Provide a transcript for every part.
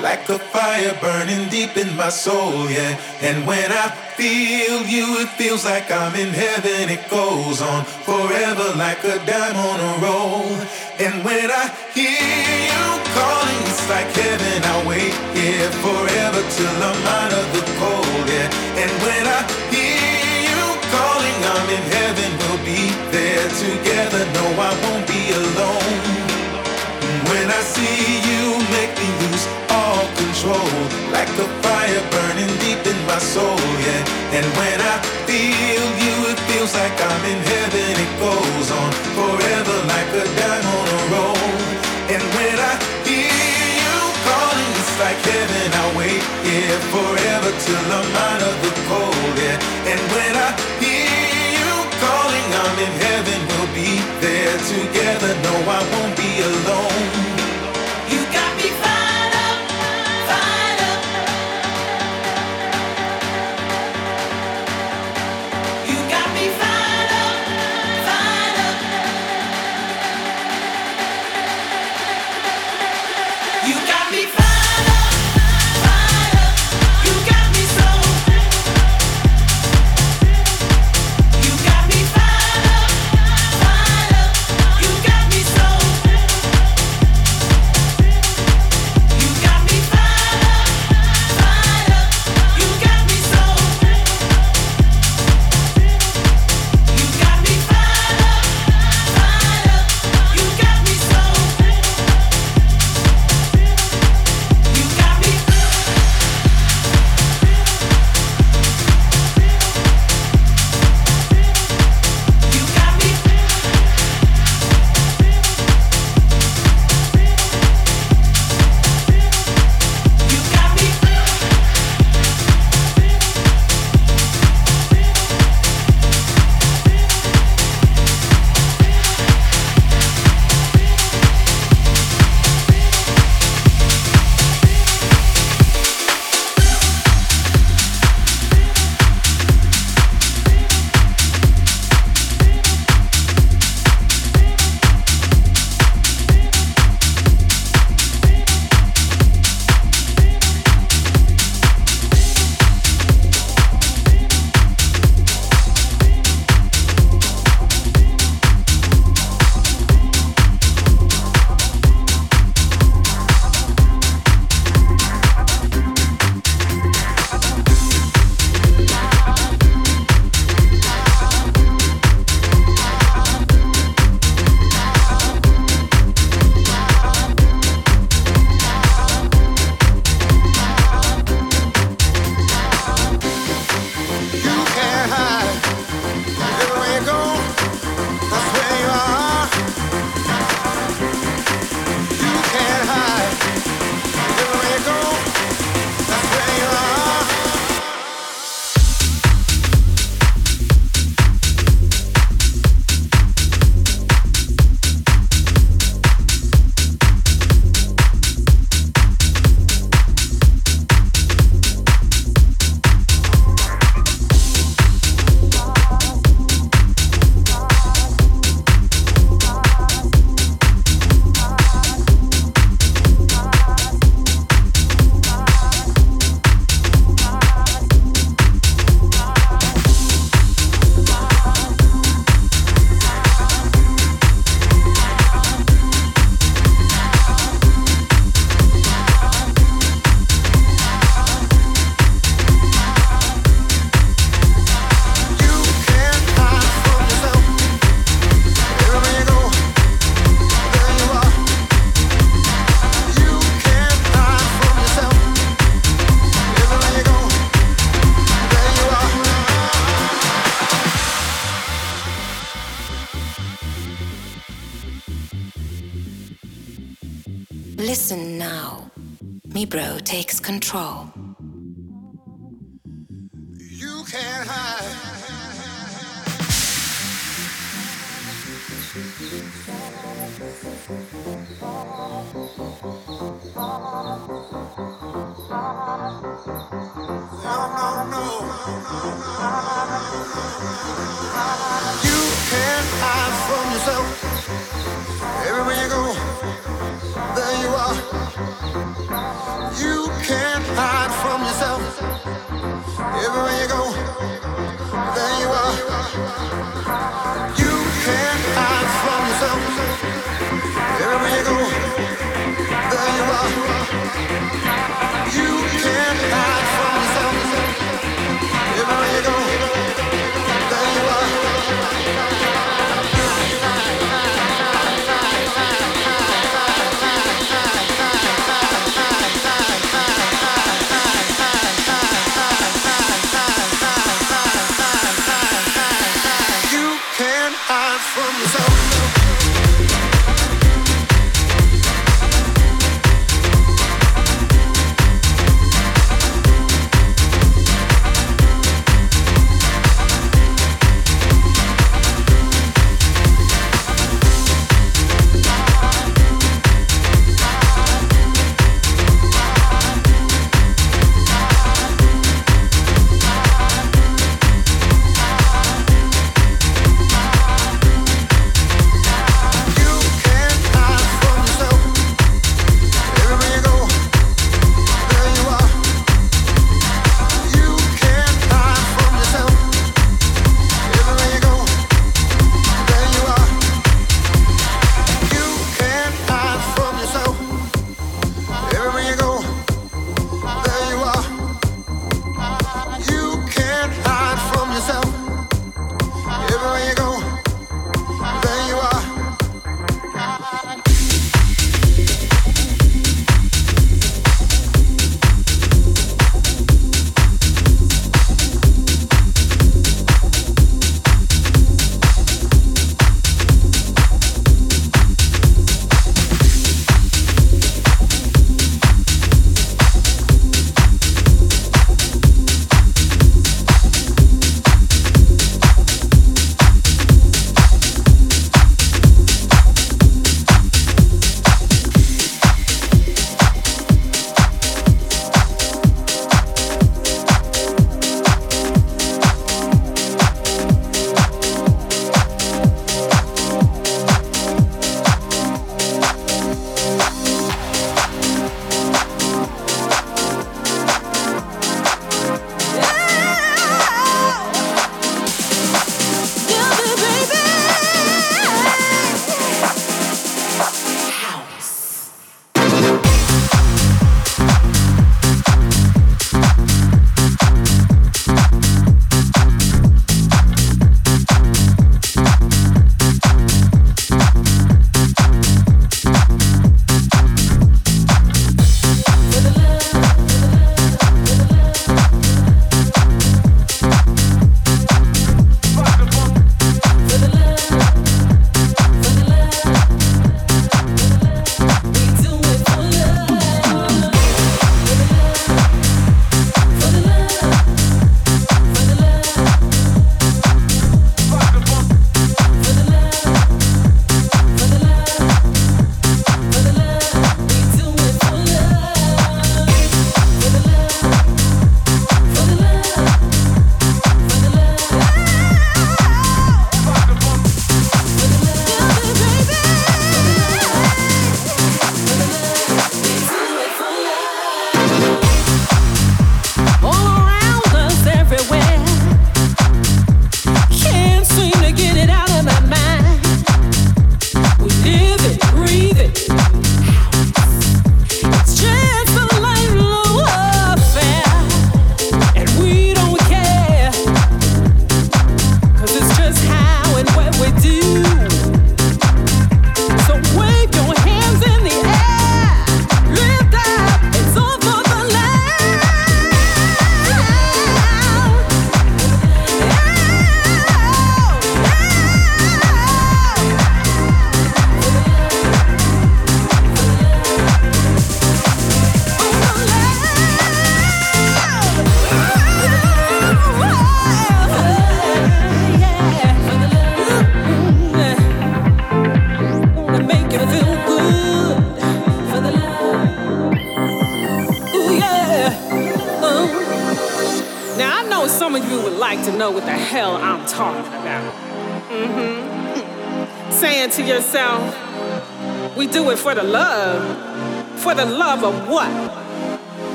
Like a fire burning deep in my soul, yeah. And when I feel you, it feels like I'm in heaven. It goes on forever like a dime on a roll. And when I hear you calling, it's like heaven. I wait here forever till I'm out of the cold, yeah. And when I hear you calling, I'm in heaven. We'll be there together. No, I won't be alone. Like a fire burning deep in my soul, yeah. And when I feel you, it feels like I'm in heaven. It goes on forever like a dime on a roll. And when I hear you calling, it's like heaven. I wait here forever till I'm out of the cold, yeah. And when I hear Listen now. Mibro takes control. You can't hide. You can't hide from yourself. Everywhere you go, there you are. You can't hide from yourself. Everywhere you go, there you are. You can't hide from yourself. Everywhere you go.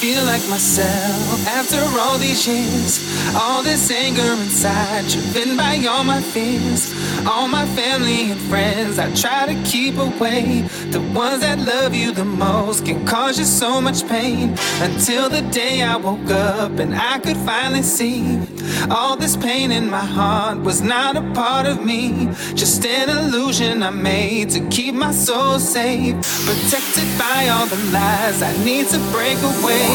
feel like myself after all these years. All this anger inside, driven by all my fears. All my family and friends, I try to keep away. The ones that love you the most can cause you so much pain. Until the day I woke up and I could finally see all this pain in my heart was not a part of me. Just an illusion I made to keep my soul safe. Protected by all the lies I need to break away.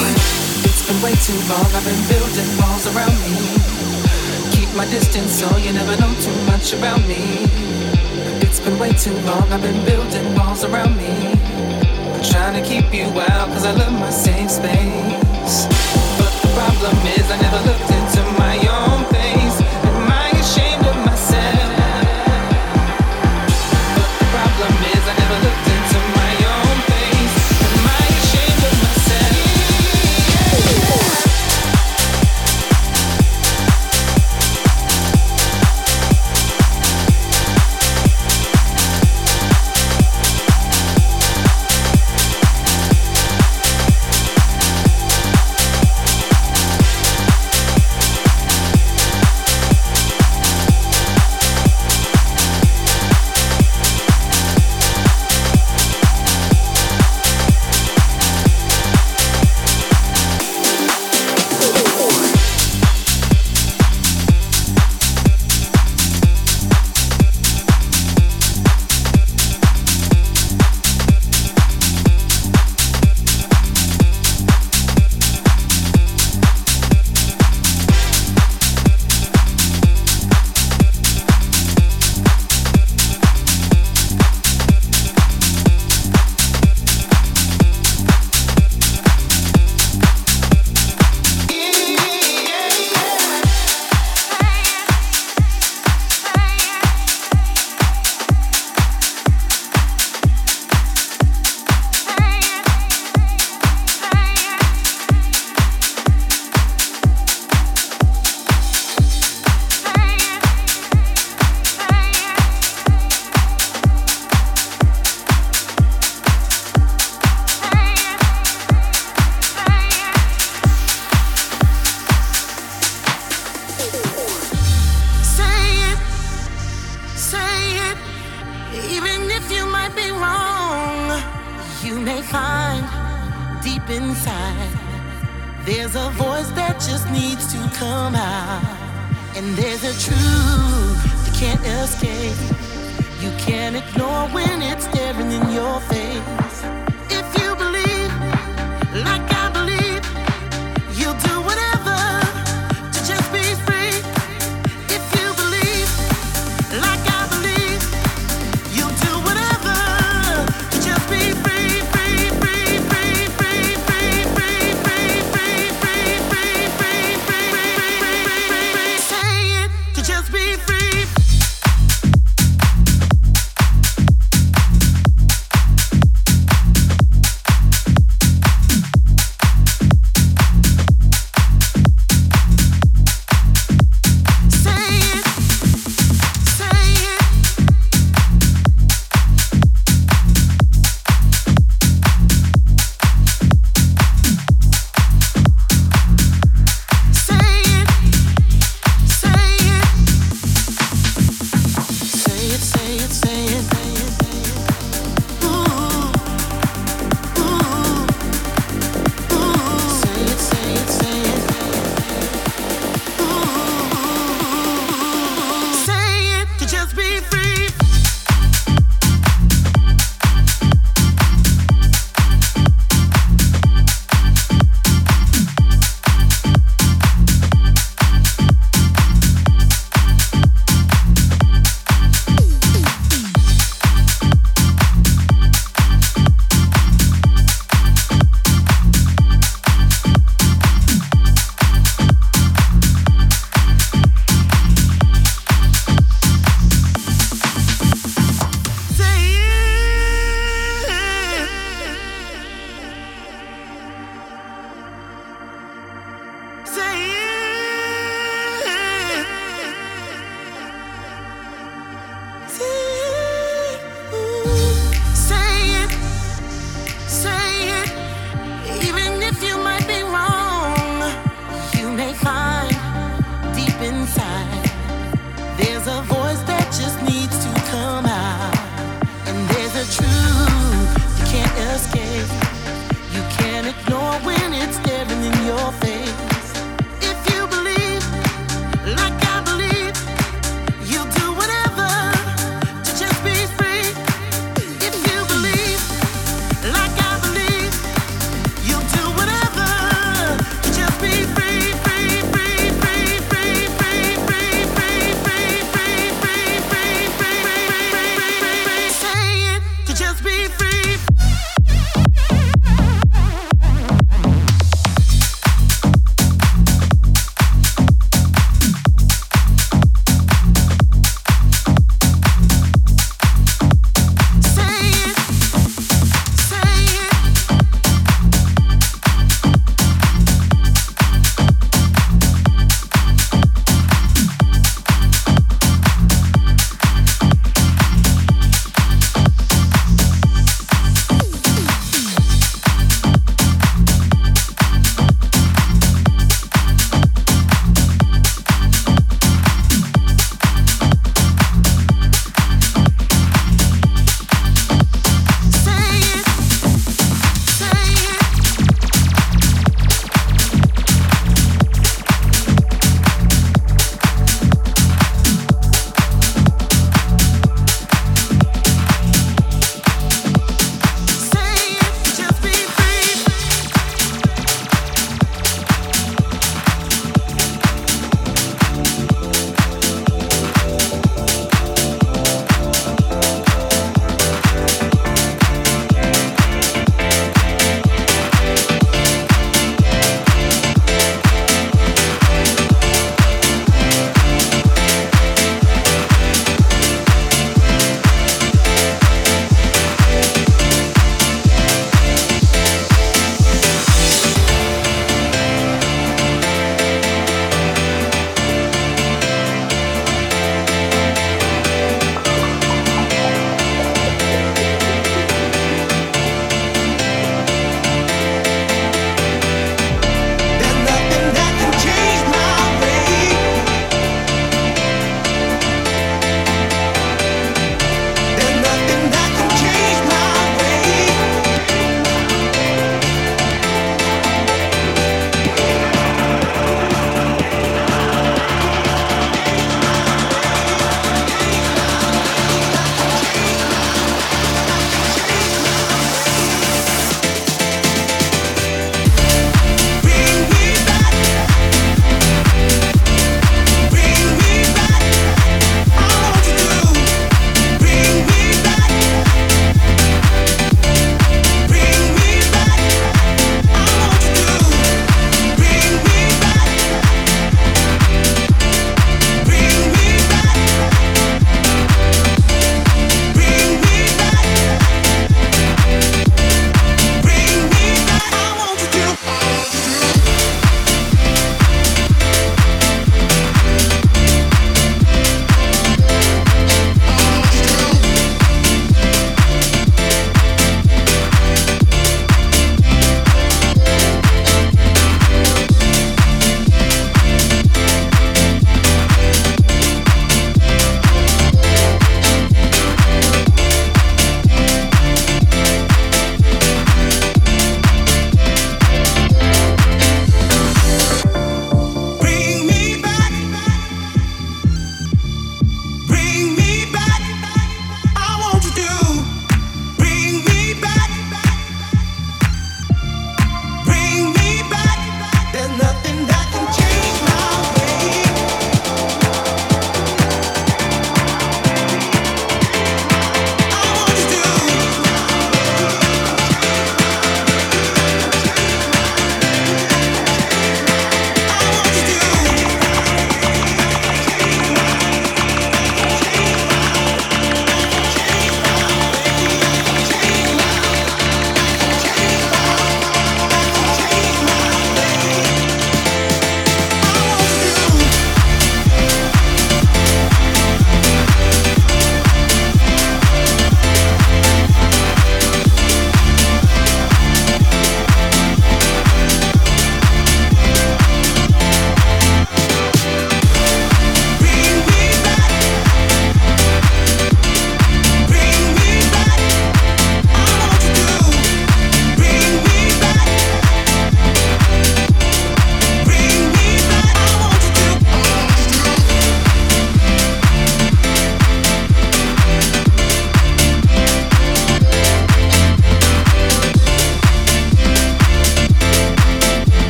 It's been way too long, I've been building walls around me. Keep my distance so you never know too much about me. It's been way too long, I've been building walls around me. Trying to keep you out, cause I love my safe space. But the problem is, I never looked into